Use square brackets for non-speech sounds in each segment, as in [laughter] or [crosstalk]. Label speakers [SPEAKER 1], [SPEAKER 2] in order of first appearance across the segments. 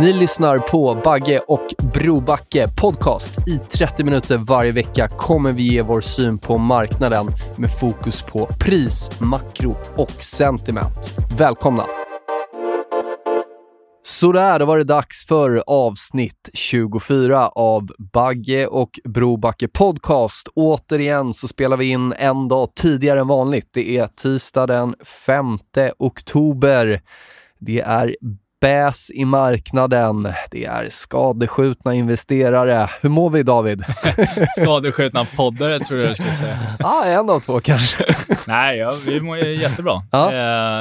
[SPEAKER 1] Ni lyssnar på Bagge och Brobacke podcast. I 30 minuter varje vecka kommer vi ge vår syn på marknaden med fokus på pris, makro och sentiment. Välkomna! Sådär, då var det dags för avsnitt 24 av Bagge och Brobacke podcast. Återigen så spelar vi in en dag tidigare än vanligt. Det är tisdag den 5 oktober. Det är bäs i marknaden. Det är skadeskjutna investerare. Hur mår vi David? [laughs]
[SPEAKER 2] Skadeskjutna poddare tror jag du skulle säga.
[SPEAKER 1] Ja, ah, en av två kanske.
[SPEAKER 2] Nej, ja, vi mår jättebra.
[SPEAKER 1] Ja.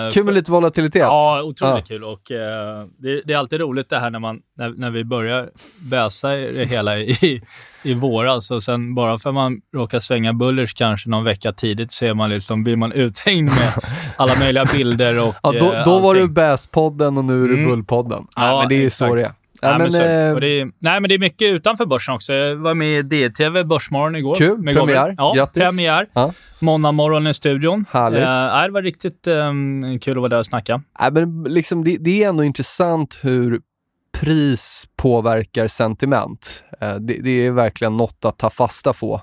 [SPEAKER 2] Eh,
[SPEAKER 1] Kul med lite volatilitet.
[SPEAKER 2] Ja, otroligt
[SPEAKER 1] Ja.
[SPEAKER 2] kul. Och, eh, det, det är alltid roligt det här när, man, när, när vi börjar bäsa i det hela i, i våras och sen bara för att man råkar svänga bullers kanske någon vecka tidigt ser man liksom, blir man uthängd med [laughs] alla möjliga bilder och
[SPEAKER 1] Ja, då,
[SPEAKER 2] eh,
[SPEAKER 1] då var du. Bäspodden och nu är du
[SPEAKER 2] Mm.
[SPEAKER 1] Bullpodden.
[SPEAKER 2] Ja,
[SPEAKER 1] nej, men det är ju så det är.
[SPEAKER 2] Nej,
[SPEAKER 1] Ja,
[SPEAKER 2] men
[SPEAKER 1] eh,
[SPEAKER 2] och det är, nej, men det är mycket utanför börsen också. Jag var med i DTV Börsmorgon igår.
[SPEAKER 1] Kul.
[SPEAKER 2] med
[SPEAKER 1] Premiär.
[SPEAKER 2] Gabriel. Ja,
[SPEAKER 1] Grattis.
[SPEAKER 2] premiär.
[SPEAKER 1] Ja.
[SPEAKER 2] Måndag morgon i studion.
[SPEAKER 1] Härligt.
[SPEAKER 2] Eh, det var riktigt eh, kul att vara där och snacka.
[SPEAKER 1] Nej, men liksom, det, det är ändå intressant hur pris påverkar sentiment. Eh, det, det är verkligen något att ta fasta på.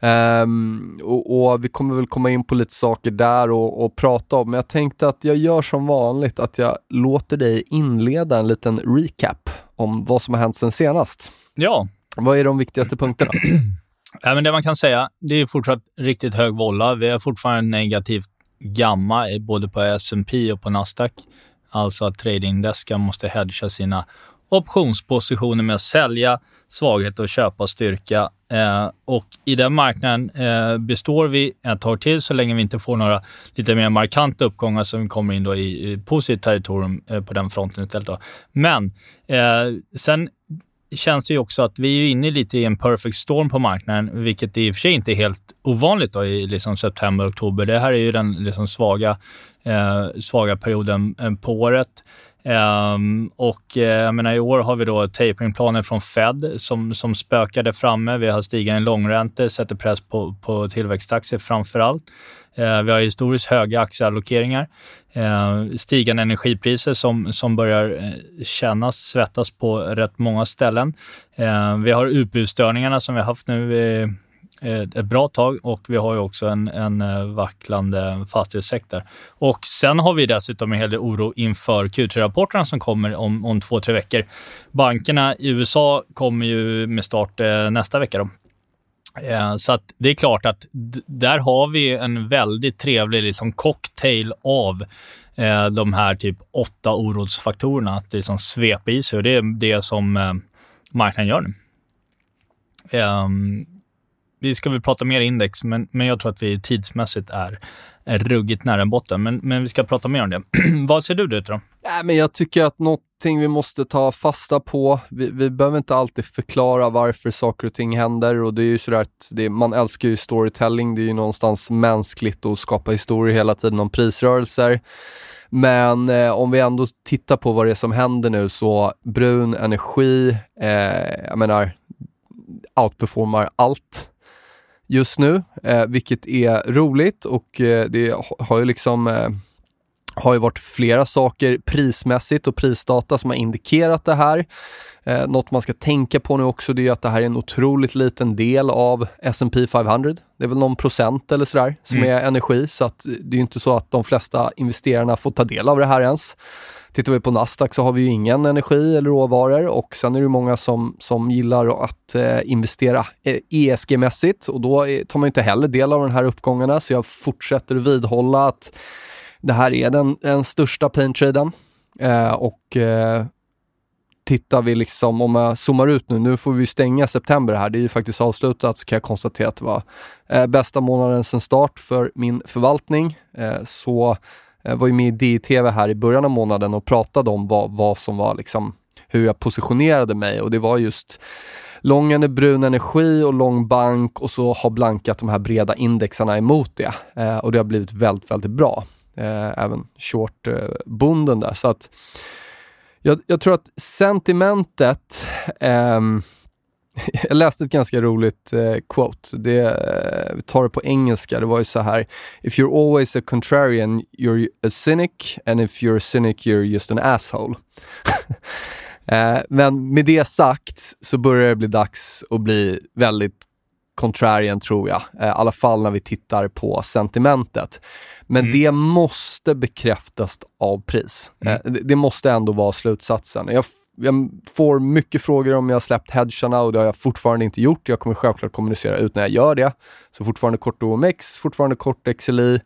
[SPEAKER 1] Ehm, och, och vi kommer väl komma in på lite saker där och, och prata om, men jag tänkte att jag gör som vanligt, att jag låter dig inleda en liten recap om vad som har hänt sen senast.
[SPEAKER 2] Ja,
[SPEAKER 1] Vad är de viktigaste punkterna? [clears throat]
[SPEAKER 2] Nej, men det man kan säga, det är fortsatt riktigt hög volla. Vi har fortfarande negativt gamma i- både på S&P och på Nasdaq. Alltså att tradingdesken måste hedga sina optionspositioner med att sälja svaghet och köpa styrka. Eh, och i den marknaden eh, består vi ett tag till så länge vi inte får några lite mer markanta uppgångar som kommer in då i, i positivt territorium eh, på den fronten istället. Då. Men eh, sen känns det ju också att vi är inne lite i en perfect storm på marknaden, vilket i och för sig inte är helt ovanligt då i liksom september, oktober. Det här är ju den liksom svaga, eh, svaga perioden eh, på året. Um, och eh, jag menar, i år har vi då taperingplaner från Fed som, som spökade framme. Vi har stigande långräntor, sätter press på, på tillväxtaktier framför allt. Eh, vi har historiskt höga aktieallokeringar. Eh, stigande energipriser som, som börjar eh, kännas, svettas på rätt många ställen. Vi har utbudsstörningarna som vi har haft nu ett bra tag och vi har ju också en, en vacklande fastighetssektor. Och sen har vi dessutom en hel del oro inför Q3-rapporterna som kommer om, om två, tre veckor. Bankerna i USA kommer ju med start nästa vecka. Då. Eh, så att det är klart att där har vi en väldigt trevlig liksom cocktail av eh, de här typ åtta orosfaktorerna att liksom svepa i sig och det är det som eh, marknaden gör nu. Ehm, vi ska väl prata mer index, men, men jag tror att vi tidsmässigt är, är ruggigt nära botten. Men, men vi ska prata mer om det. [clears throat] Vad ser du ut då?
[SPEAKER 1] Nej, men jag tycker att någonting vi måste ta fasta på, vi, vi behöver inte alltid förklara varför saker och ting händer och det är ju sådär att det, man älskar ju storytelling, det är ju någonstans mänskligt att skapa historier hela tiden om prisrörelser. Men eh, om vi ändå tittar på vad det är som händer nu så brun energi, eh, jag menar, outperformar allt just nu, eh, vilket är roligt och eh, det har ju liksom eh, har ju varit flera saker prismässigt och prisdata som har indikerat det här. Eh, något man ska tänka på nu också det är att det här är en otroligt liten del av S&P 500. Det är väl någon procent eller sådär som mm. är energi så att det är inte så att de flesta investerarna får ta del av det här ens. Tittar vi på Nasdaq så har vi ju ingen energi eller råvaror och sen är det många som, som gillar att eh, investera eh, ESG-mässigt och då tar man inte heller del av de här uppgångarna så jag fortsätter vidhålla att det här är den, den största paintraden eh, och eh, tittar vi liksom, om jag zoomar ut nu, nu får vi stänga september här, det är ju faktiskt avslutat, så kan jag konstatera att det var eh, bästa månaden sedan start för min förvaltning. Eh, så eh, var ju med i DTV här i början av månaden och pratade om vad, vad som var liksom, hur jag positionerade mig och det var just lång brun energi och lång bank och så har blankat de här breda indexarna emot det. Eh, och det har blivit väldigt, väldigt bra. Eh, även short-bonden eh, där. Så att jag, jag, tror att sentimentet eh, [laughs] jag läste ett ganska roligt eh, quote. Det, eh, vi tar det på engelska. Det var ju så här. If you're always a contrarian, you're a cynic and if you're a cynic, you're just an asshole. [laughs] eh, men med det sagt så börjar det bli dags att bli väldigt contrarian tror jag. Eh, I alla fall när vi tittar på sentimentet. Men mm. det måste bekräftas av pris. Mm. Eh, det, det, måste ändå vara slutsatsen. Jag, jag, får mycket frågor om jag har släppt hedgarna och det har jag fortfarande inte gjort. Jag kommer självklart kommunicera ut när jag gör det. Så fortfarande kort OMX, fortfarande kort XLI.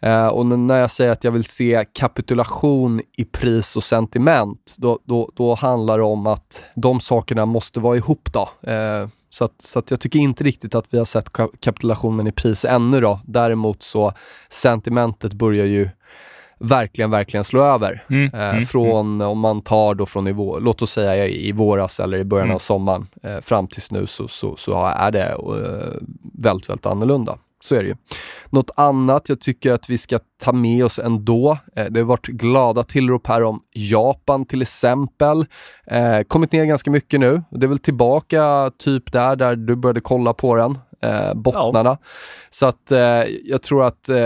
[SPEAKER 1] Eh, och när jag säger att jag vill se kapitulation i pris och sentiment, då, då, då handlar det om att de sakerna måste vara ihop. då. Eh, så, att, så att jag tycker inte riktigt att vi har sett kapitulationen i pris ännu då. Däremot så sentimentet börjar ju verkligen, verkligen slå över. Mm, eh, mm, från, mm. om man tar då från nivå, låt oss säga i våras eller i början av mm. sommaren eh, fram tills nu så, så, så är det eh, väldigt, väldigt annorlunda. Så är det ju. Något annat jag tycker att vi ska ta med oss ändå. Eh, det har varit glada tillrop här om Japan till exempel. Eh, kommit ner ganska mycket nu. Det är väl tillbaka typ där, där du började kolla på den eh, bottnarna. Ja. Så att eh, jag tror att eh,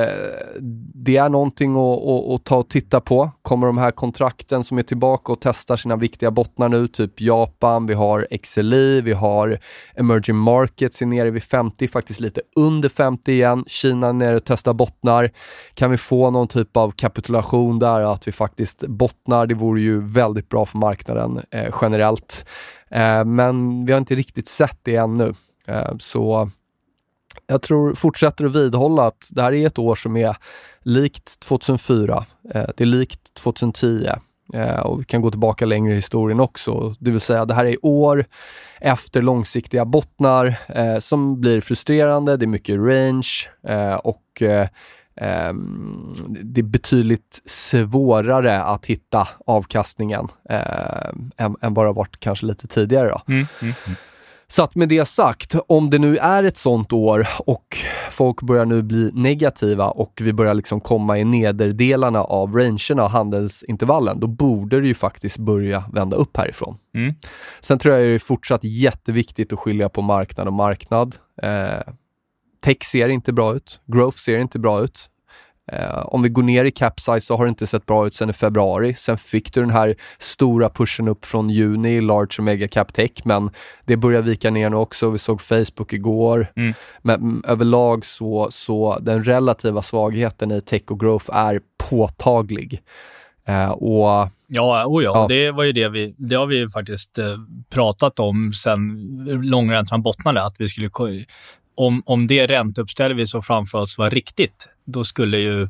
[SPEAKER 1] det är någonting att, att, att, ta och titta på. Kommer de här kontrakten som är tillbaka och testar sina viktiga bottnar nu, typ Japan, vi har XLI, vi har emerging markets är nere vid 50, faktiskt lite under 50 igen. Kina är nere och testar bottnar. Kan vi få någon typ av kapitulation där, att vi faktiskt bottnar, det vore ju väldigt bra för marknaden eh, generellt. Eh, men vi har inte riktigt sett det ännu. Eh, så jag tror, fortsätter att vidhålla att det här är ett år som är likt 2004. Eh, det är likt 2010 eh, och vi kan gå tillbaka längre i historien också. Det vill säga, det här är år efter långsiktiga bottnar eh, som blir frustrerande. Det är mycket range eh, och eh, ehm, det är betydligt svårare att hitta avkastningen eh, än, än vad det varit kanske lite tidigare. Då. Mm, mm, mm. Så att med det sagt, om det nu är ett sånt år och folk börjar nu bli negativa och vi börjar liksom komma i nederdelarna av rangerna och handelsintervallen, då borde det ju faktiskt börja vända upp härifrån. Mm. Sen tror jag det är fortsatt jätteviktigt att skilja på marknad och marknad. Eh, tech ser inte bra ut, growth ser inte bra ut. Eh, om vi går ner i capsize så har det inte sett bra ut sedan i februari. Sen fick du den här stora pushen upp från juni i large och mega cap tech, men det börjar vika ner nu också. Vi såg Facebook igår. Mm. Men överlag så, så den relativa svagheten i tech och growth är påtaglig. Eh, och
[SPEAKER 2] Ja, oh ja, ja, det var ju det vi, det har vi faktiskt eh, pratat om sen långräntan bottnade, att vi skulle om, om det ränteuppställ vi såg framför oss var riktigt, då skulle ju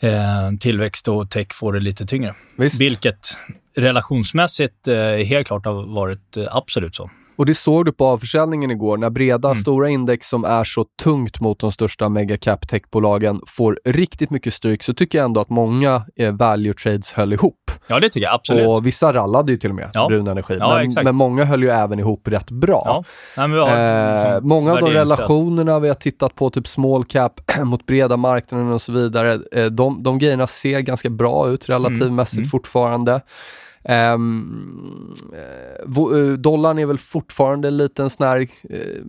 [SPEAKER 2] eh, tillväxt och tech få det lite tyngre. Visst. Vilket relationsmässigt eh, helt klart har varit eh, absolut så.
[SPEAKER 1] Och det såg du på avförsäljningen igår, när breda, mm. stora index som är så tungt mot de största megacap techbolagen får riktigt mycket stryk, så tycker jag ändå att många eh, value trades höll ihop.
[SPEAKER 2] Ja, det tycker jag absolut.
[SPEAKER 1] Och vissa rallade ju till och med, ja. brun energi. Ja, men, men, många höll ju även ihop rätt bra. Ja. Nej, har, eh, många av de relationerna vi har tittat på, typ small cap [clears throat] mot breda marknaden och så vidare, eh, de, de grejerna ser ganska bra ut relativmässigt mm. mm. fortfarande. Um, dollarn är väl fortfarande en liten sån här uh,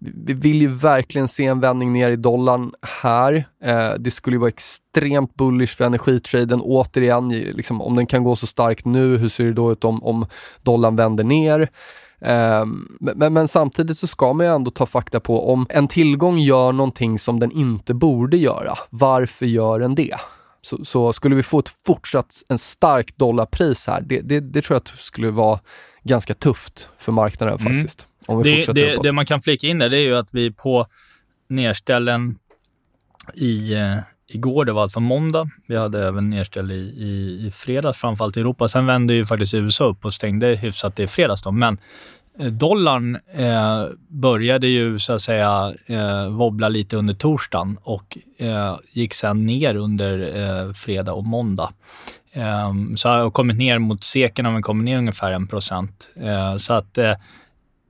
[SPEAKER 1] vi vill ju verkligen se en vändning ner i dollarn här. Eh, det skulle ju vara extremt bullish för energitraden. Återigen, liksom, om den kan gå så starkt nu, hur ser det då ut om, om dollarn vänder ner? Ehm, men, men, samtidigt så ska man ju ändå ta fakta på om en tillgång gör någonting som den inte borde göra, varför gör den det? Så, så skulle vi få ett fortsatt en stark dollarpris här, det, det, det tror jag skulle vara ganska tufft för marknaden mm. faktiskt. Om vi
[SPEAKER 2] det, det, det, man kan flika in där, det är ju att vi på nedställen i, eh, igår, det var alltså måndag. Vi hade även nedställ i, i, i fredags, framförallt i Europa. Sen vände ju faktiskt USA upp och stängde hyfsat i fredags. Då. Men Eh, dollarn eh, började ju så att säga eh, wobbla lite under torsdagen och eh, gick sen ner under eh, fredag och måndag. Eh, så har kommit ner mot seken har kommit ner ungefär en procent. Eh, så att eh,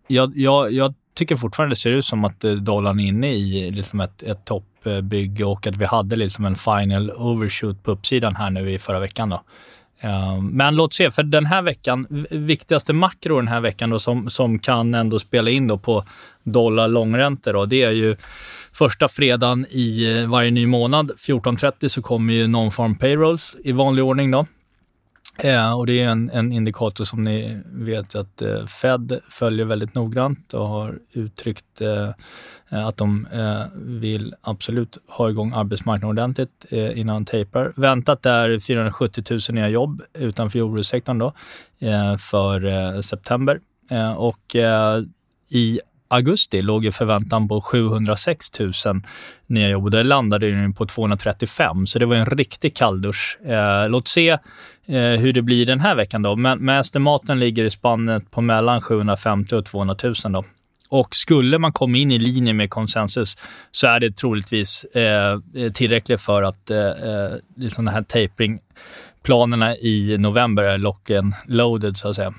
[SPEAKER 2] jag, jag, jag tycker fortfarande det ser ut som att eh, dollarn är inne i liksom ett, ett toppbygge och att vi hade liksom en final overshoot på uppsidan här nu i förra veckan. Då. Ehm, men låt se, för den här veckan, viktigaste makro den här veckan då, som, som kan ändå spela in då på dollar långräntor, då, det är ju första fredagen i eh, varje ny månad. 14.30 så kommer ju non-farm payrolls i vanlig ordning. Då. Eh, och det är en, en, indikator som ni vet att eh, Fed följer väldigt noggrant och har uttryckt eh, eh att de eh, vill absolut ha igång arbetsmarknaden ordentligt eh, innan taper. Väntat är 470 000 nya jobb utanför jordbrukssektorn då, eh, för eh, september. Eh, och i augusti låg ju förväntan på 706 000 nya jobb och det landade ju på 235, så det var en riktig kalldusch. Eh, låt se eh, hur det blir den här veckan då, men, men estimaten ligger i spannet på mellan 750 och 200 000 då. Och skulle man komma in i linje med konsensus så är det troligtvis eh, tillräckligt för att eh, eh liksom den här tapering-planerna i november är locken loaded så att säga.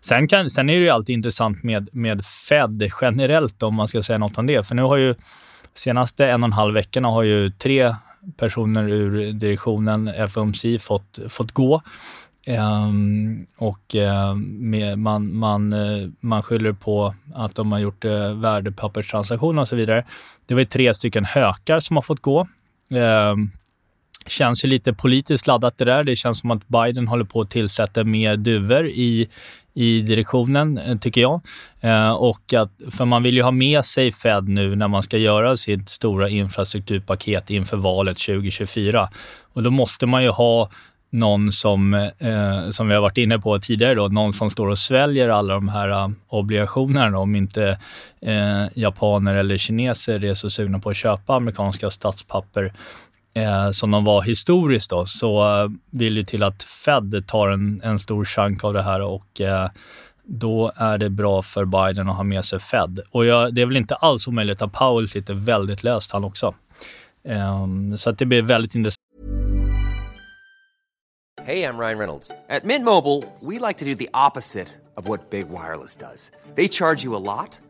[SPEAKER 2] Sen, kan, sen är det ju alltid intressant med, med Fed generellt om man ska säga något om det. För nu har ju senaste en och en halv veckorna har ju tre personer ur direktionen FOMC fått, fått gå. Um, och uh, med, man, man, uh, man skyller på att de har gjort uh, värdepapperstransaktioner och så vidare. Det var ju tre stycken hökar som har fått gå. Um, känns ju lite politiskt laddat det där. Det känns som att Biden håller på att tillsätta mer duvor i, i direktionen, eh, tycker jag. Eh, och att, för man vill ju ha med sig Fed nu när man ska göra sitt stora infrastrukturpaket inför valet 2024. Och då måste man ju ha någon som, eh, som vi har varit inne på tidigare, då, någon som står och sväljer alla de här uh, obligationerna om inte eh, japaner eller kineser är så sugna på att köpa amerikanska statspapper eh, som de var historiskt då, så eh, vill det till att Fed tar en, en stor chunk av det här och eh, då är det bra för Biden att ha med sig Fed. Och jag, det är väl inte alls omöjligt att Powell sitter väldigt löst han också. Um, så att det blir väldigt intressant.
[SPEAKER 3] Hej, jag Ryan Reynolds. På Mint Mobile, we like to do the opposite of what Big Wireless does. They charge you a lot.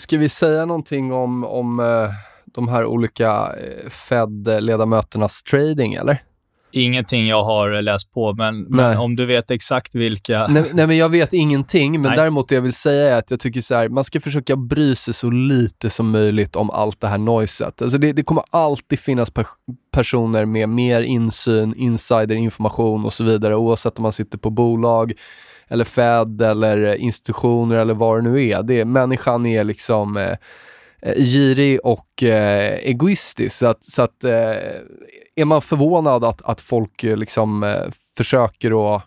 [SPEAKER 1] Ska vi säga någonting om, om uh, de här olika uh, Fed-ledamöternas trading, eller?
[SPEAKER 2] Ingenting jag har läst på, men, men om du vet exakt vilka...
[SPEAKER 1] Nej, nej, men jag vet ingenting, men nej. däremot det jag vill säga är att jag tycker så här, man ska försöka bry sig så lite som möjligt om allt det här noiset. Alltså det, det kommer alltid finnas per personer med mer insyn, insiderinformation och så vidare, oavsett om man sitter på bolag, eller Fed eller institutioner eller vad det nu är. Det, människan är liksom eh, eh, girig och eh, egoistisk. Så att, så att eh, är man förvånad att, att folk eh, liksom eh, försöker att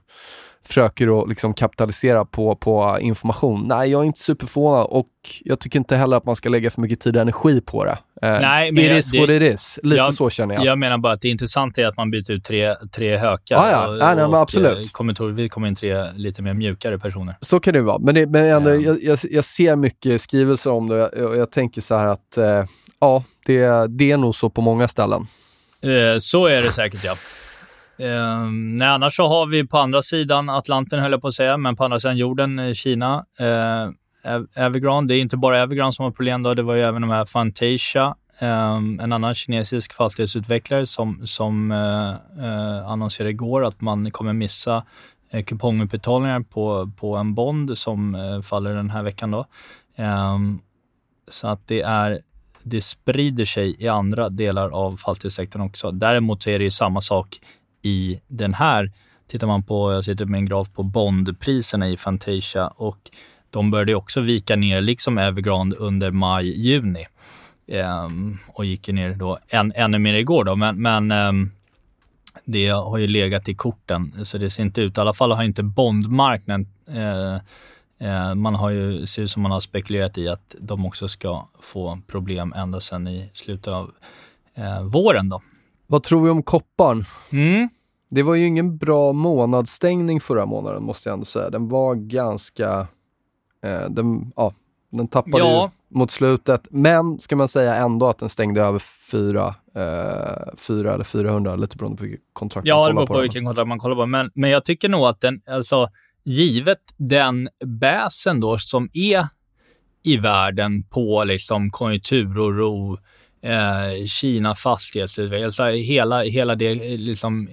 [SPEAKER 1] försöker att liksom kapitalisera på, på information. Nej, jag är inte superförvånad och jag tycker inte heller att man ska lägga för mycket tid och energi på det. Eh,
[SPEAKER 2] Nej, men
[SPEAKER 1] it
[SPEAKER 2] jag-
[SPEAKER 1] is
[SPEAKER 2] det-
[SPEAKER 1] what it is. Lite
[SPEAKER 2] jag,
[SPEAKER 1] så känner jag.
[SPEAKER 2] Jag menar bara att det intressanta är att man byter ut tre, tre hökar.
[SPEAKER 1] Ja, ja.
[SPEAKER 2] och,
[SPEAKER 1] Ja, nej,
[SPEAKER 2] och,
[SPEAKER 1] absolut.
[SPEAKER 2] eh, kommer troligtvis komma in tre lite mer mjukare personer.
[SPEAKER 1] Så kan det vara. Men, det, men ändå,
[SPEAKER 2] Ja.
[SPEAKER 1] jag, jag, jag ser mycket skrivelser om det och jag, jag tänker så här att eh, ja, det, det är nog så på många ställen.
[SPEAKER 2] Eh, så är det säkert, ja. Eh, nej, annars så har vi på andra sidan Atlanten, höll jag på att säga, men på andra sidan jorden, eh, Kina. Eh, Evergrande, det är inte bara Evergrande som har problem då, det var ju även de här Fantasia, eh, en annan kinesisk fastighetsutvecklare som, som eh, eh, annonserade igår att man kommer missa eh, kupongutbetalningar på, på en bond som eh, faller den här veckan då. Eh, så att det är det sprider sig i andra delar av fastighetssektorn också. Däremot så är det ju samma sak i den här. Tittar man på, jag sitter typ med en graf på bondpriserna i Fantasia och de började ju också vika ner, liksom Evergrande, under maj, juni. Ehm, och gick ju ner då än, ännu mer igår då, men, men ehm, det har ju legat i korten, så det ser inte ut. I alla fall har inte bondmarknaden Eh, eh man har ju, ser ut som man har spekulerat i att de också ska få problem ända sedan i slutet av eh, våren. Då.
[SPEAKER 1] Vad tror vi om kopparn?
[SPEAKER 2] Mm.
[SPEAKER 1] Det var ju ingen bra månadsstängning förra månaden måste jag ändå säga. Den var ganska, eh, den, ja, den tappade
[SPEAKER 2] Ja.
[SPEAKER 1] ju mot slutet. Men ska man säga ändå att den stängde över 4, eh, 4 eller 400, lite beroende på vilket kontrakt
[SPEAKER 2] Ja,
[SPEAKER 1] man
[SPEAKER 2] det
[SPEAKER 1] kollar
[SPEAKER 2] beror på vilken kontrakt man kollar på. Men, men jag tycker nog att den, alltså givet den bäsen då som är i världen på liksom konjunkturoro, eh, Kina fastighetsutveckling, alltså hela, hela det, eh, liksom,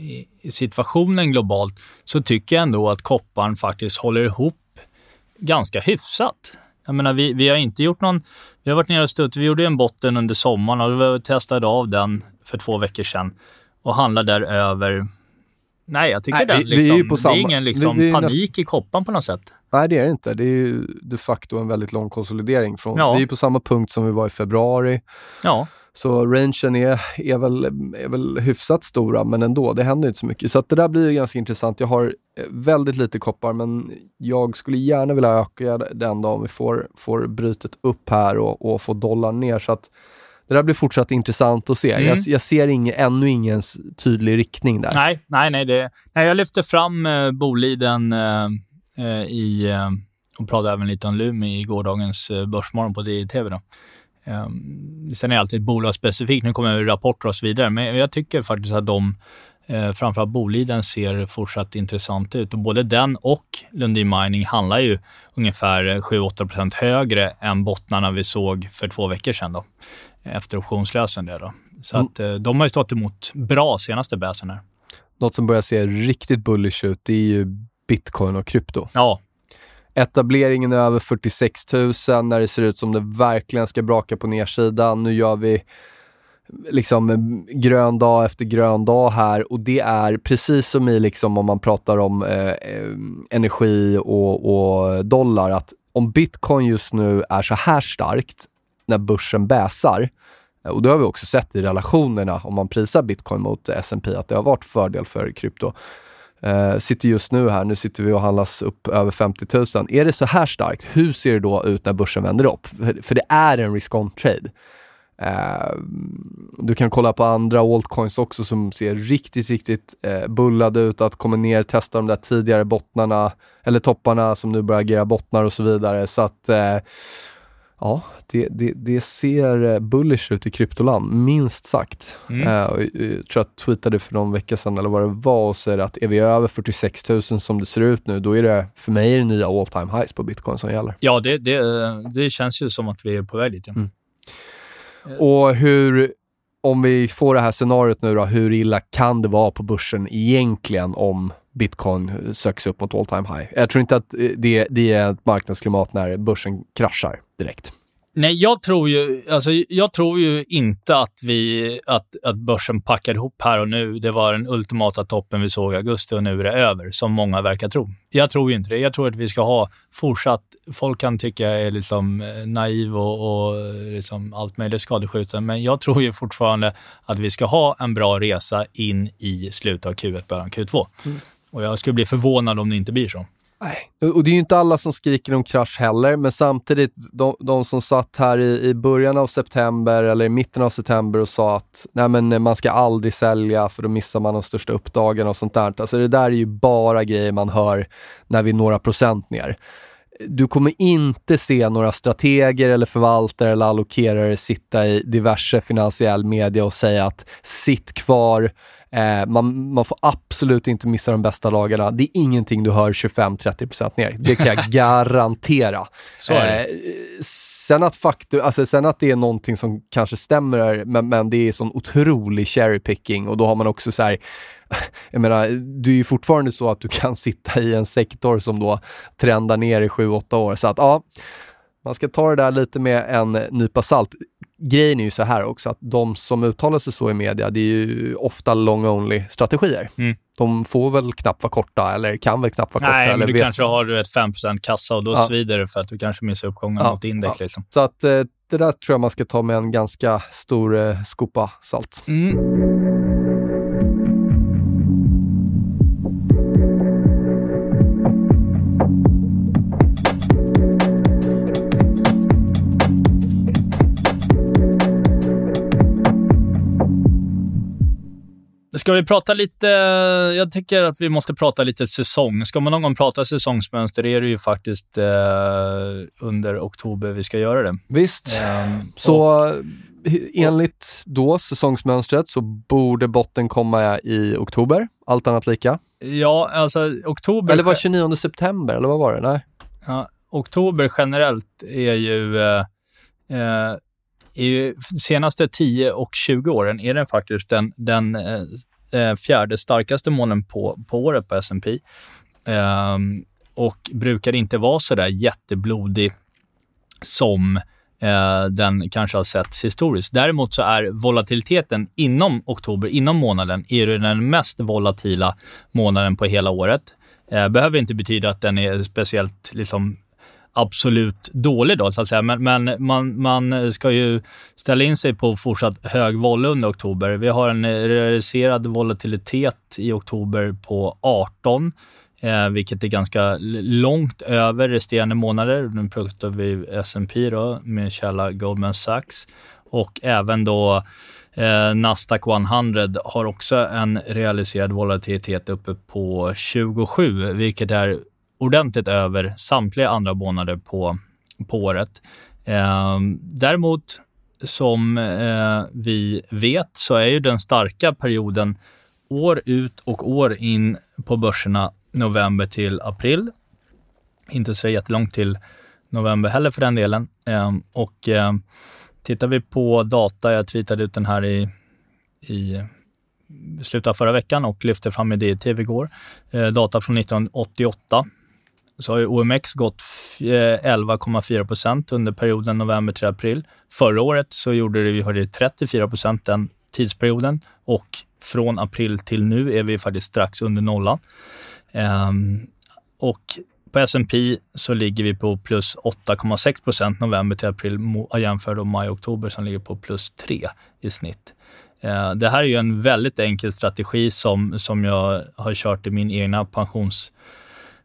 [SPEAKER 2] situationen globalt, så tycker jag ändå att kopparn faktiskt håller ihop ganska hyfsat. Jag menar, vi, vi har inte gjort någon... Vi har varit nere och studsat. Vi gjorde en botten under sommaren och vi testade av den för två veckor sedan och handlade där över... Nej, jag tycker
[SPEAKER 1] Nej,
[SPEAKER 2] den
[SPEAKER 1] vi- vi är
[SPEAKER 2] liksom,
[SPEAKER 1] ju på
[SPEAKER 2] det
[SPEAKER 1] samma-
[SPEAKER 2] är ingen liksom
[SPEAKER 1] vi- vi är
[SPEAKER 2] panik i koppan på något sätt.
[SPEAKER 1] Nej, det är det inte. Det är ju de facto en väldigt lång konsolidering. Från,
[SPEAKER 2] Ja.
[SPEAKER 1] Vi är på samma punkt som vi var i februari.
[SPEAKER 2] Ja,
[SPEAKER 1] Så rangen är, är, väl, är väl hyfsat stora, men ändå, det händer inte så mycket. Så att det där blir ju ganska intressant. Jag har eh, väldigt lite koppar, men jag skulle gärna vilja öka den då om vi får, får brytet upp här och, och få dollarn ner. Så att det där blir fortsatt intressant att se.
[SPEAKER 2] Mm.
[SPEAKER 1] Jag, jag ser ing, ännu ingen tydlig riktning där.
[SPEAKER 2] nej, nej, nej. Det, nej jag lyfter fram eh, Boliden eh, eh, i... Eh, och pratade även lite om Lumi i gårdagens eh, Börsmorgon på DI-TV. Um, sen är det alltid bolagsspecifikt. Nu kommer rapporter och så vidare, men jag tycker faktiskt att de, eh, framförallt Boliden, ser fortsatt intressant ut. Och både den och Lundin Mining handlar ju ungefär 7-8% högre än bottnarna vi såg för två veckor sedan då, efter optionslösen. Då. Så
[SPEAKER 1] Mm.
[SPEAKER 2] att, eh, de har ju stått emot bra senaste bäsen här.
[SPEAKER 1] Något som börjar se riktigt bullish ut, det är ju bitcoin och krypto.
[SPEAKER 2] Ja,
[SPEAKER 1] Etableringen är över 46 000 när det ser ut som det verkligen ska braka på nedsidan. Nu gör vi liksom grön dag efter grön dag här och det är precis som i liksom om man pratar om eh, eh energi och, och dollar att om bitcoin just nu är så här starkt när börsen bäsar eh, och det har vi också sett i relationerna om man prisar bitcoin mot S&P att det har varit fördel för krypto. Eh, sitter just nu här, nu sitter vi och handlas upp över 50 000. Är det så här starkt, hur ser det då ut när börsen vänder upp? För, för det är en risk-on-trade. Uh, du kan kolla på andra altcoins också som ser riktigt, riktigt uh, bullade ut. Att komma ner, testa de där tidigare bottnarna eller topparna som nu börjar agera bottnar och så vidare. Så att eh, ja, det, det, det ser eh, bullish ut i kryptoland, minst sagt.
[SPEAKER 2] Mm.
[SPEAKER 1] Eh, eh, jag tror jag tweetade för någon vecka sedan eller vad det var och säger att är vi över 46 000 som det ser ut nu, då är det för mig är det nya all time highs på bitcoin som gäller.
[SPEAKER 2] ja det, det, det känns ju som att vi är på väg dit. Ja.
[SPEAKER 1] Mm. Och hur, om vi får det här scenariot nu då, hur illa kan det vara på börsen egentligen om bitcoin söks upp mot all time high? Jag tror inte att eh, det, det är ett marknadsklimat när börsen kraschar direkt.
[SPEAKER 2] Nej, jag tror ju, alltså, jag tror ju inte att, vi, att, att börsen packar ihop här och nu. Det var den ultimata toppen vi såg i augusti och nu är det över, som många verkar tro. Jag tror ju inte det. Jag tror att vi ska ha fortsatt... Folk kan tycka jag är liksom eh, naiv och, och liksom allt möjligt skadeskjuten, men jag tror ju fortfarande att vi ska ha en bra resa in i slutet av Q1, början Q2. Mm. Och jag skulle bli förvånad om det inte blir så.
[SPEAKER 1] Nej. Och det är ju inte alla som skriker om krasch heller, men samtidigt, de, de som satt här i, i början av september eller i mitten av september och sa att nej men eh, man ska aldrig sälja för då missar man de största uppdagen och sånt där. Alltså det där är ju bara grejer man hör när vi är några procent ner. Du kommer inte se några strateger eller förvaltare eller allokerare sitta i diverse finansiell media och säga att sitt kvar, Eh, man, man, får absolut inte missa de bästa lagarna. Det är ingenting du hör 25-30% ner. Det kan jag [laughs] garantera.
[SPEAKER 2] Det. Eh,
[SPEAKER 1] sen, att faktu, alltså, sen att det är någonting som kanske stämmer, men, men det är sån otrolig cherry picking och då har man också så här, [laughs] jag menar, du är ju fortfarande så att du kan sitta i en sektor som då trendar ner i 7-8 år. Så att ja, man ska ta det där lite med en nypa salt grejen är ju så här också att de som uttalar sig så i media, det är ju ofta long-only strategier. Mm. De får väl knappt vara korta eller kan väl knappt vara korta.
[SPEAKER 2] Nej, men du vet... kanske har du ett 5% kassa och då ja. svider det för att du kanske missar uppgången ja. mot index. Ja. Liksom.
[SPEAKER 1] Så att eh, det där tror jag man ska ta med en ganska stor eh, skopa salt. Mm.
[SPEAKER 2] Ska vi prata lite... Jag tycker att vi måste prata lite säsong. Ska man någon gång prata säsongsmönster är det ju faktiskt eh, under oktober vi ska göra det.
[SPEAKER 1] Visst. Um, så och, enligt då säsongsmönstret så borde botten komma i oktober, allt annat lika?
[SPEAKER 2] Ja, alltså oktober...
[SPEAKER 1] Eller var 29 september, eller vad var det? Nej.
[SPEAKER 2] Ja, oktober generellt är ju... Eh, eh, är ju senaste 10 och 20 åren är den faktiskt den, den eh, fjärde starkaste månaden på, på året på S&P eh, och brukar inte vara så där jätteblodig som eh, den kanske har setts historiskt. Däremot så är volatiliteten inom oktober, inom månaden, är den mest volatila månaden på hela året. Eh, behöver inte betyda att den är speciellt liksom, absolut dålig då, så att säga. Men, men, man, man ska ju ställa in sig på fortsatt hög volle under oktober. Vi har en realiserad volatilitet i oktober på 18, eh, vilket är ganska långt över resterande månader. Nu pratar vi S&P då med källa Goldman Sachs och även då Eh, Nasdaq 100 har också en realiserad volatilitet uppe på 27, vilket är ordentligt över samtliga andra månader på, på året. Eh, däremot, som eh, vi vet, så är ju den starka perioden år ut och år in på börserna november till april. Inte så jättelångt till november heller för den delen. Eh, och eh, tittar vi på data, jag tweetade ut den här i, i slutet av förra veckan och lyfte fram i DTV igår. Eh, data från 1988 så har ju OMX gått eh, 11,4 procent under perioden november till april. Förra året så gjorde det, vi hade 34 procent den tidsperioden och från april till nu är vi faktiskt strax under nollan. Um, och på S&P så ligger vi på plus 8,6 procent november till april jämfört med maj-oktober som ligger på plus 3 i snitt. Uh, det här är ju en väldigt enkel strategi som, som jag har kört i min egna pensions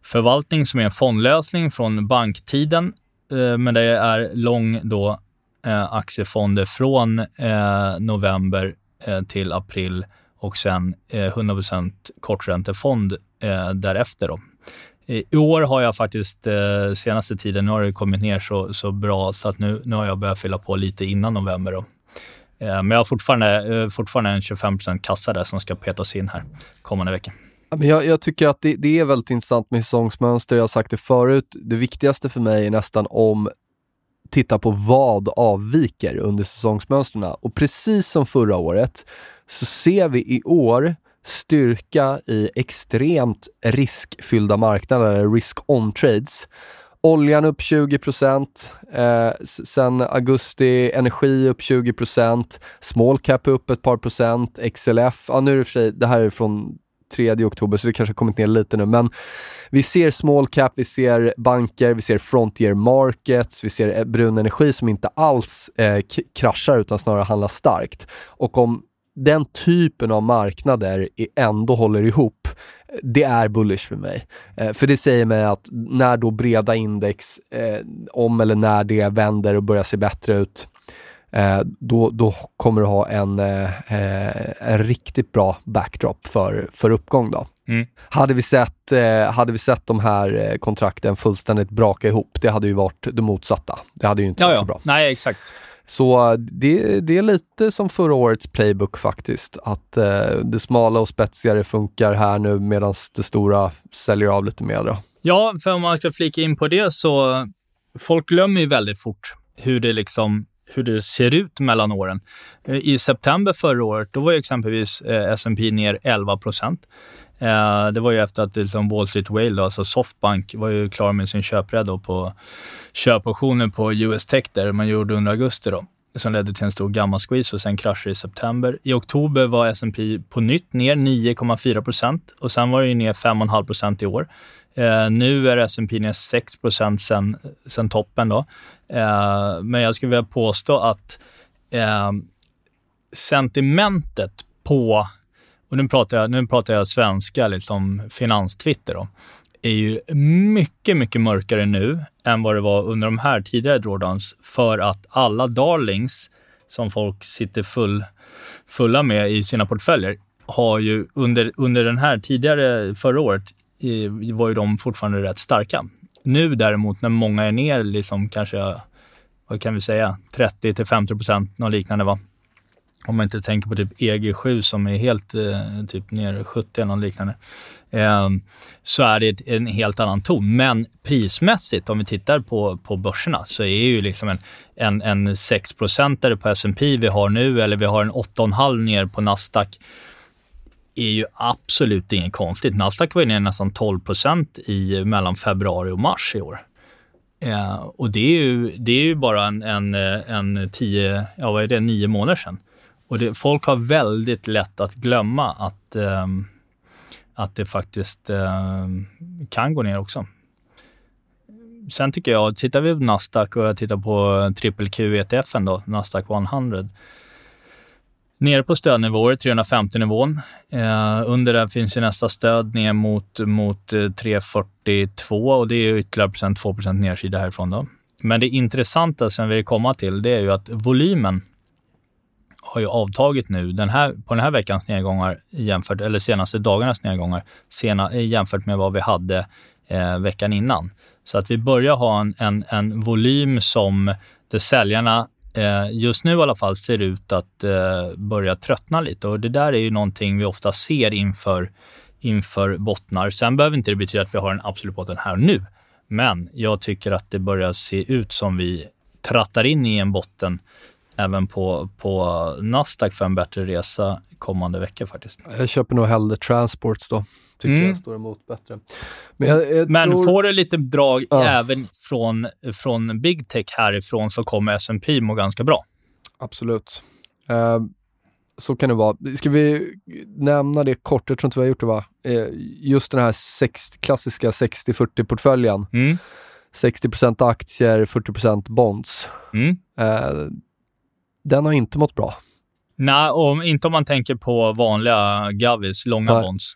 [SPEAKER 2] förvaltning som är en fondlösning från banktiden, eh, men det är lång då eh, aktiefonder från eh, november eh, till april och sen eh, 100% korträntefond eh, därefter. Då. I år har jag faktiskt senaste tiden, nu har det kommit ner så, så bra så att nu, nu har jag börjat fylla på lite innan november. Då. Men jag har fortfarande, fortfarande en 25 kassa där som ska petas in här kommande vecka.
[SPEAKER 1] Men jag, jag tycker att det, det, är väldigt intressant med säsongsmönster. Jag har sagt det förut. Det viktigaste för mig är nästan om titta på vad avviker under säsongsmönstren. Och precis som förra året så ser vi i år styrka i extremt riskfyllda marknader, risk-on-trades. Oljan upp 20 eh, sen augusti energi upp 20 small cap upp ett par procent, XLF, ja nu är det för sig, det här är från 3 oktober så det kanske har kommit ner lite nu men vi ser small cap, vi ser banker, vi ser frontier markets, vi ser eh, brun energi som inte alls eh, kraschar utan snarare handlar starkt. Och om den typen av marknader ändå håller ihop, det är bullish för mig. Eh, för det säger mig att när då breda index, eh, om eller när det vänder och börjar se bättre ut, eh, då, då kommer du ha en, eh, en riktigt bra backdrop för, för uppgång. Då. Mm. Hade, vi sett, eh, hade vi sett de här eh, kontrakten fullständigt braka ihop, det hade ju varit det motsatta. Det hade ju inte varit
[SPEAKER 2] ja.
[SPEAKER 1] så bra.
[SPEAKER 2] Nej, exakt.
[SPEAKER 1] Så det, det är lite som förra årets playbook faktiskt. Att eh, det smala och spetsigare funkar här nu medan det stora säljer av lite mer. Då.
[SPEAKER 2] Ja, för om man ska flika in på det så folk glömmer ju väldigt fort hur det liksom hur det ser ut mellan åren. Eh, I september förra året, då var ju exempelvis eh, S&P ner 11 procent. Eh, det var ju efter att liksom Wall Street Whale, då, alltså Softbank, var ju klar med sin köprädd på köpoptionen på US Tech där man gjorde under augusti. Då som ledde till en stor gamma-squeeze och sen kraschade i september. I oktober var S&P på nytt ner 9,4 procent och sen var det ner 5,5 procent i år. Eh, nu är S&P ner 6 sen, sen toppen. Då. Eh, men jag skulle vilja påstå att eh, sentimentet på, och nu pratar jag, nu pratar jag svenska, liksom finanstwitter, då, är ju mycket, mycket mörkare nu än vad det var under de här tidigare drawdowns för att alla darlings som folk sitter full, fulla med i sina portföljer har ju under, under den här tidigare, förra året, var ju de fortfarande rätt starka. Nu däremot när många är ner, liksom kanske, vad kan vi säga, 30 till 50 procent, något liknande va? Om man inte tänker på typ EG7 som är helt eh, typ ner 70 eller något liknande. Eh, så är det en helt annan ton. Men prismässigt, om vi tittar på, på börserna, så är ju liksom en, en, en 6 på S&P vi har nu, eller vi har en 8,5 ner på Nasdaq är ju absolut inget konstigt. Nasdaq var ju ner nästan 12 i mellan februari och mars i år. Eh, och det är ju, det är ju bara en, en, en tio, ja vad är det, nio månader sedan. Och det, folk har väldigt lätt att glömma att, eh, att det faktiskt eh, kan gå ner också. Sen tycker jag, tittar vi på Nasdaq och jag tittar på triple Q ETFen då, Nasdaq 100, Nere på stödnivåer, 350-nivån. Eh, under den finns ju nästa stöd ner mot, mot eh, 342 och det är ytterligare procent, 2 procent nedsida härifrån. Då. Men det intressanta som vi komma till, det är ju att volymen har ju avtagit nu. Den här, på den här veckans nedgångar, jämfört, eller senaste dagarnas nedgångar, sena, eh, jämfört med vad vi hade eh, veckan innan. Så att vi börjar ha en, en, en volym som där säljarna Eh, just nu i alla fall ser ut att eh, börja tröttna lite och det där är ju någonting vi ofta ser inför, inför bottnar. Sen behöver inte det betyda att vi har en absolut botten här och nu, men jag tycker att det börjar se ut som vi trattar in i en botten även på, på Nasdaq för en bättre resa kommande veckor faktiskt.
[SPEAKER 1] Jag köper nog hellre Transports då. Tycker mm. jag står emot bättre.
[SPEAKER 2] Men, jag, jag Men tror... får det lite drag ja. även från, från big tech härifrån så kommer S&P må ganska bra.
[SPEAKER 1] Absolut. Uh, så kan det vara. Ska vi nämna det kort? Jag tror inte vi har gjort det va? Uh, just den här 60, klassiska 60-40-portföljen. Mm. 60% aktier, 40 bonds. Mm. Uh, den har inte mått bra.
[SPEAKER 2] Nej, och inte om man tänker på vanliga Gavis, långa Nej. bonds.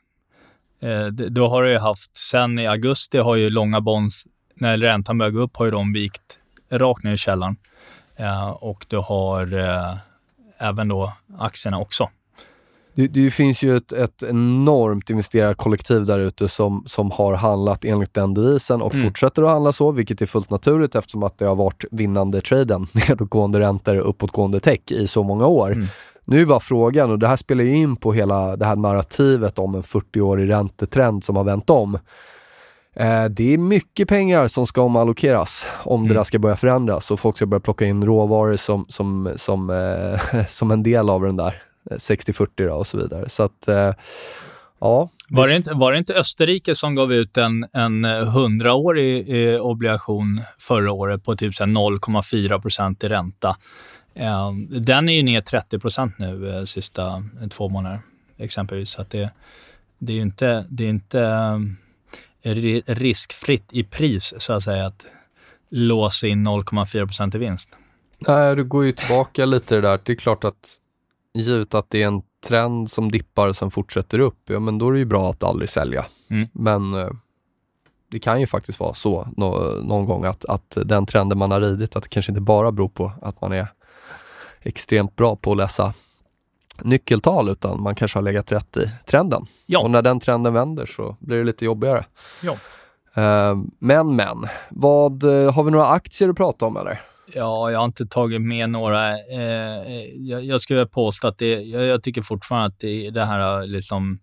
[SPEAKER 2] Eh, då har du ju haft, sen i augusti har ju långa bonds, när räntan börjar gå upp, har ju de vikt rakt ner i källaren. Eh, och du har eh, även då aktierna också.
[SPEAKER 1] Det, det, finns ju ett, ett enormt investerarkollektiv där ute som, som har handlat enligt den devisen och mm. fortsätter att handla så, vilket är fullt naturligt eftersom att det har varit vinnande traden, [laughs] nedåtgående räntor, uppåtgående tech i så många år. Mm. Nu är bara frågan, och det här spelar ju in på hela det här narrativet om en 40-årig räntetrend som har vänt om. Eh, det är mycket pengar som ska omallokeras om mm. det där ska börja förändras och folk ska börja plocka in råvaror som, som, som, eh, [laughs] som en del av den där 60-40 och så vidare. Så att, eh, ja.
[SPEAKER 2] Var det, inte, var det inte Österrike som gav ut en, en 100-årig eh, obligation förra året på typ 0,4 procent i ränta? Eh, den är ju ner 30 procent nu eh, sista eh, två månader exempelvis. Så att det, det är ju inte, det är inte eh, riskfritt i pris så att säga att låsa in 0,4 procent i vinst.
[SPEAKER 1] Nej, du går ju tillbaka lite det där. Det är klart att givet att det är en trend som dippar och sen fortsätter upp, ja men då är det ju bra att aldrig sälja. Mm. Men eh, det kan ju faktiskt vara så no någon gång att, att den trenden man har ridit, att det kanske inte bara beror på att man är extremt bra på att läsa nyckeltal utan man kanske har legat rätt i trenden. Ja. Och när den trenden vänder så blir det lite jobbigare.
[SPEAKER 2] Ja.
[SPEAKER 1] Uh, men men, vad, uh, har vi några aktier att prata om eller?
[SPEAKER 2] Ja, jag har inte tagit med några. Eh, jag, jag skulle påstå att det, jag, jag, tycker fortfarande att det, det här liksom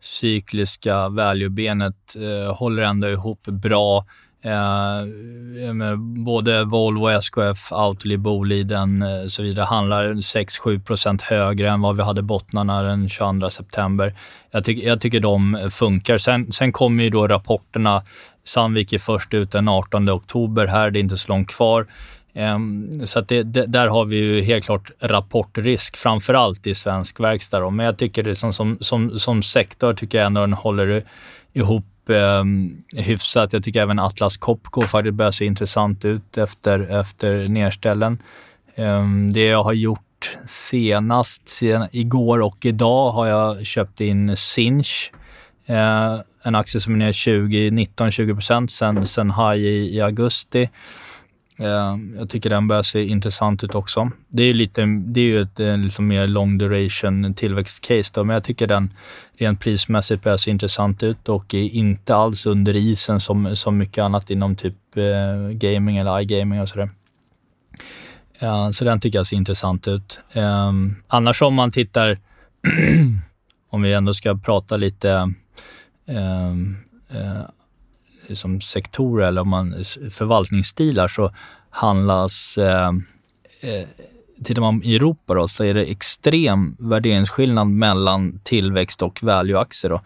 [SPEAKER 2] cykliska value-benet eh, håller ändå ihop bra. Eh, både Volvo, SKF, Autoliv, Boliden och eh, så vidare handlar 6-7% högre än vad vi hade bottnarna den 22 september. Jag, ty jag tycker de funkar. Sen, sen kommer ju då rapporterna. Sandvik är först ut den 18 oktober. Här är det inte så långt kvar. Ehm, så det, det, där har vi ju helt klart rapportrisk, framför allt i svensk verkstad. Då. Men jag tycker det som, som, som, som sektor tycker jag ändå den håller ihop eh, hyfsat. Jag tycker även Atlas Copco faktiskt börjar se intressant ut efter, efter nedställen. Ehm, det jag har gjort senast, sen, igår och idag, har jag köpt in Sinch. Eh, en aktie som är ner 20, 19-20 procent sen, sen high i, i augusti. Eh, jag tycker den börjar se intressant ut också. Det är, lite, det är ju ett eh, liksom mer long duration tillväxtcase då, men jag tycker den rent prismässigt börjar se intressant ut och är inte alls under isen som, som mycket annat inom typ eh, gaming eller iGaming och sådär. Uh, så den tycker jag ser intressant ut. Annars om man tittar, [clears throat] om vi ändå ska prata lite som sektorer eller om man förvaltningsstilar så handlas eh, eh, Tittar man i Europa då, så är det extrem värderingsskillnad mellan tillväxt och value-aktier.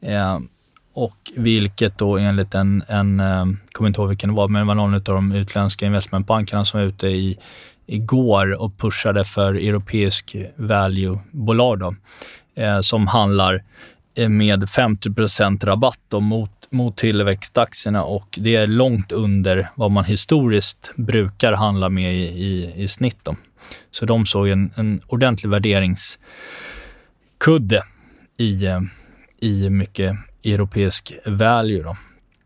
[SPEAKER 2] Eh, och vilket då enligt en, en eh, kommer inte ihåg vilken det var, men det var någon av de utländska investmentbankerna som var ute i, igår och pushade för europeisk value-bolag då, eh, som handlar eh, Eh, med 50% rabatt då, mot mot tillväxtaktierna och det är långt under vad man historiskt brukar handla med i, i, i snitt. Då. Så de såg en, en ordentlig värderingskudde i, eh, i mycket europeisk value. Då.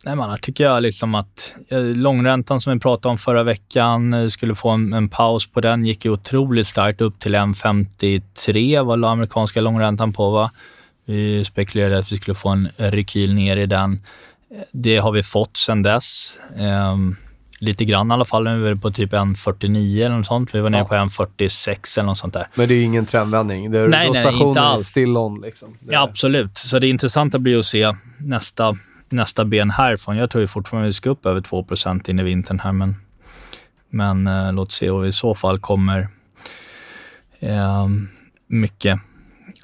[SPEAKER 2] Nej, man, här tycker jag liksom att eh, långräntan som vi pratade om förra veckan skulle få en, en paus på den. Gick ju otroligt starkt upp till 1,53 var la amerikanska långräntan på. Va? Vi spekulerade att vi skulle få en rekyl ner i den. Det har vi fått sedan dess. Um, lite grann i alla fall. Är vi på typ 1,49 eller något sånt. Vi var nere ja. på 1,46 eller något sånt där.
[SPEAKER 1] Men det är ingen trendvändning? Det är nej, rotationen nej, inte alls. still on liksom?
[SPEAKER 2] Det ja, absolut. Så det intressanta blir att se nästa, nästa ben härifrån. Jag tror ju fortfarande vi ska upp över 2% in i vintern här, men, men uh, låt se. Och i så fall kommer uh, mycket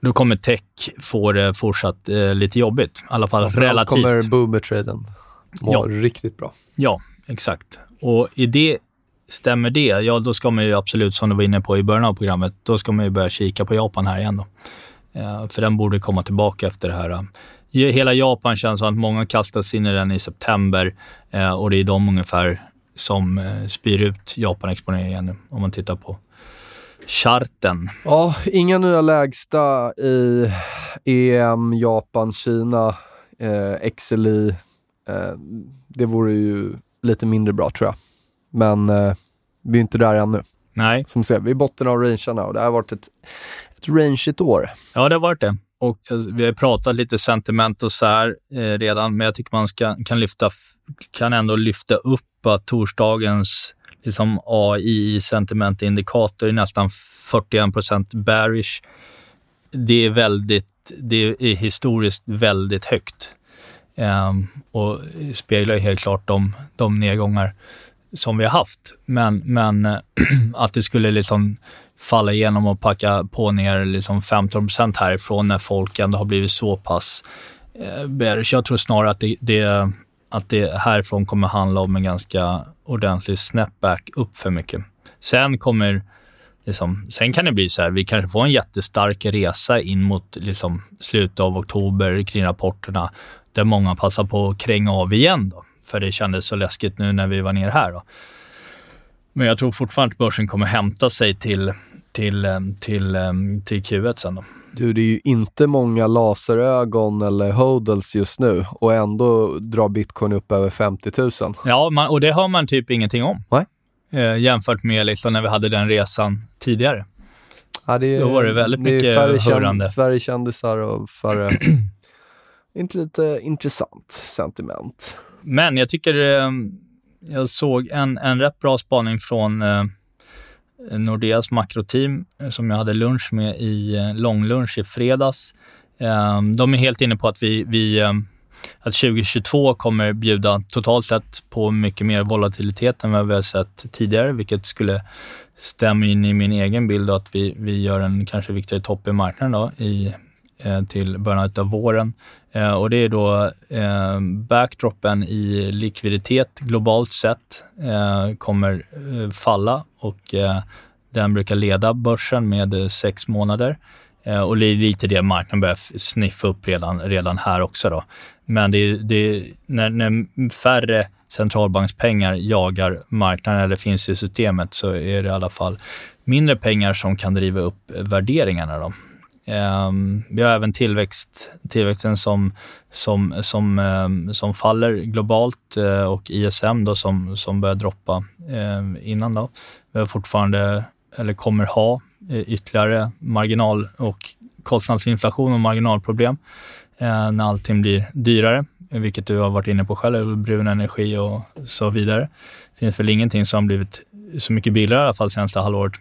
[SPEAKER 2] då kommer tech få det fortsatt eh, lite jobbigt. I alla fall relativt.
[SPEAKER 1] Kommer boomer-traden må ja. riktigt bra.
[SPEAKER 2] Ja, exakt. Och i det, stämmer det, ja då ska man ju absolut, som du var inne på i början av programmet, då ska man ju börja kika på Japan här igen då. Eh, för den borde komma tillbaka efter det här. Hela Japan känns som att många kastas in i den i september eh, och det är de ungefär som eh, spyr ut Japan-exponeringen om man tittar på charten.
[SPEAKER 1] Ja, inga nya lägsta i EM, Japan, Kina, eh, XLI. Eh, det vore ju lite mindre bra tror jag. Men eh, vi är inte där ännu.
[SPEAKER 2] Nej.
[SPEAKER 1] Som ser, vi är i botten av rangerna och det har varit ett, ett rangeigt år.
[SPEAKER 2] Ja, det har varit det. Och eh, vi har pratat lite sentiment och så här eh, redan, men jag tycker man ska, kan, lyfta, kan ändå lyfta upp att torsdagens liksom AI sentimentindikator är nästan 41 procent bearish. Det är väldigt, det är historiskt väldigt högt um, och speglar helt klart de, de nedgångar som vi har haft. Men, men [clears throat] att det skulle liksom falla igenom och packa på ner liksom 15 procent härifrån när folk ändå har blivit så pass eh, bearish. Jag tror snarare att det, det, att det härifrån kommer handla om en ganska ordentlig snapback upp för mycket. Sen kommer Liksom, sen kan det bli så här, vi kanske får en jättestark resa in mot liksom, slutet av oktober kring rapporterna, där många passar på att kränga av igen. Då, för det kändes så läskigt nu när vi var ner här. Då. Men jag tror fortfarande att börsen kommer hämta sig till, till, eh, till, eh, till, till Q1 sen. Då.
[SPEAKER 1] Du, det är ju inte många laserögon eller hodls just nu och ändå drar bitcoin upp över 50 000.
[SPEAKER 2] Ja, man, och det har man typ ingenting om.
[SPEAKER 1] Nej.
[SPEAKER 2] Eh, jämfört med liksom när vi hade den resan tidigare.
[SPEAKER 1] Ja, det är,
[SPEAKER 2] Då var det väldigt
[SPEAKER 1] det
[SPEAKER 2] mycket
[SPEAKER 1] färre,
[SPEAKER 2] hurrande.
[SPEAKER 1] känd, färre kändisar och färre... [clears throat] inte lite intressant sentiment.
[SPEAKER 2] Men jag tycker eh, jag såg en, en rätt bra spaning från eh, Nordeas makroteam eh, som jag hade lunch med i eh, långlunch i fredags. Ehm, de är helt inne på att vi, vi eh, att 2022 kommer bjuda totalt sett på mycket mer volatilitet än vad vi har sett tidigare, vilket skulle stämma in i min egen bild och att vi, vi gör en kanske viktigare topp i marknaden då, i, Eh, till början av våren. Eh, och det är då eh, backdropen i likviditet globalt sett kommer falla och den brukar leda börsen med sex månader. Och det är lite det marknaden börjar sniffa upp redan, redan här också. Då. Men det är, det är, när, när färre centralbankspengar jagar marknaden eller finns i systemet så är det i alla fall mindre pengar som kan driva upp värderingarna. Då. Um, vi har även tillväxt, tillväxten som, som, som, um, som faller globalt uh, och ISM då som, som börjar droppa uh, innan. Då. Vi har fortfarande, eller kommer ha, uh, ytterligare marginal och kostnadsinflation och marginalproblem uh, när allting blir dyrare, vilket du har varit inne på själv, brun energi och så vidare. Det finns väl ingenting som har blivit så mycket billigare i alla fall senaste halvåret.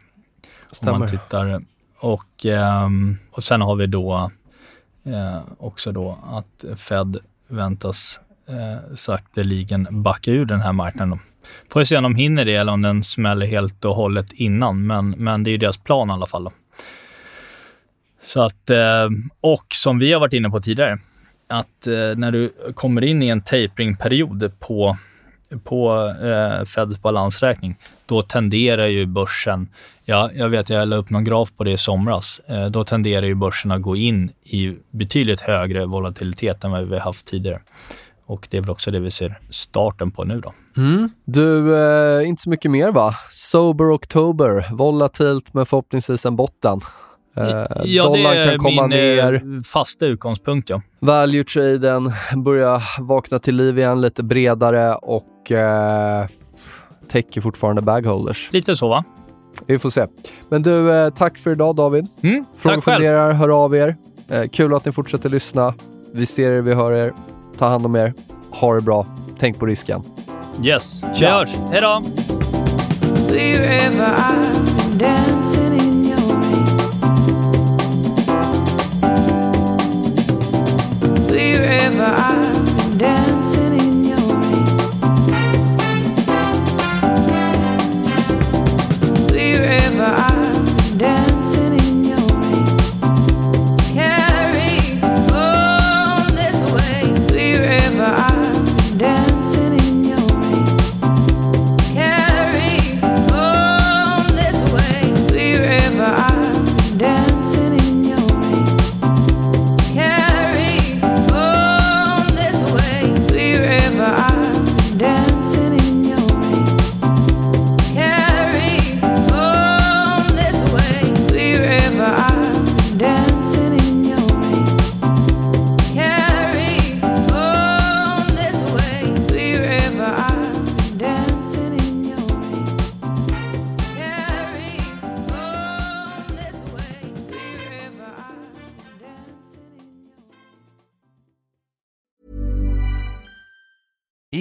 [SPEAKER 1] Stämmer.
[SPEAKER 2] Om man tittar och, ehm, och sen har vi då eh, också då att Fed väntas eh, sakteligen backa ur den här marknaden. Får vi se om de hinner det eller om den smäller helt och hållet innan, men, men det är ju deras plan i alla fall. Då. Så att, eh, och som vi har varit inne på tidigare, att eh, när du kommer in i en taperingperiod på, på eh, Feds balansräkning, då tenderar ju börsen, ja, jag vet jag la upp någon graf på det i somras, eh, då tenderar ju börsen att gå in i betydligt högre volatilitet än vad vi har haft tidigare. Och det är väl också det vi ser starten på nu då.
[SPEAKER 1] Mm. Du, eh, inte så mycket mer va? Sober October, volatilt men förhoppningsvis en botten. Eh,
[SPEAKER 2] ja, det
[SPEAKER 1] dollarn
[SPEAKER 2] är
[SPEAKER 1] kan komma
[SPEAKER 2] min
[SPEAKER 1] ner.
[SPEAKER 2] eh, fasta utgångspunkt. Ja.
[SPEAKER 1] Value-traden börjar vakna till liv igen lite bredare och eh, täcker fortfarande bagholders.
[SPEAKER 2] Lite så va?
[SPEAKER 1] Vi får se. Men du, eh, tack för idag David.
[SPEAKER 2] Mm,
[SPEAKER 1] Frågor
[SPEAKER 2] tack själv.
[SPEAKER 1] funderar, hör av er. Eh, kul att ni fortsätter lyssna. Vi ser er, vi hör er. Ta hand om er. Ha det bra. Tänk på risken.
[SPEAKER 2] Yes, vi hörs. Hej då!
[SPEAKER 4] Wherever I've been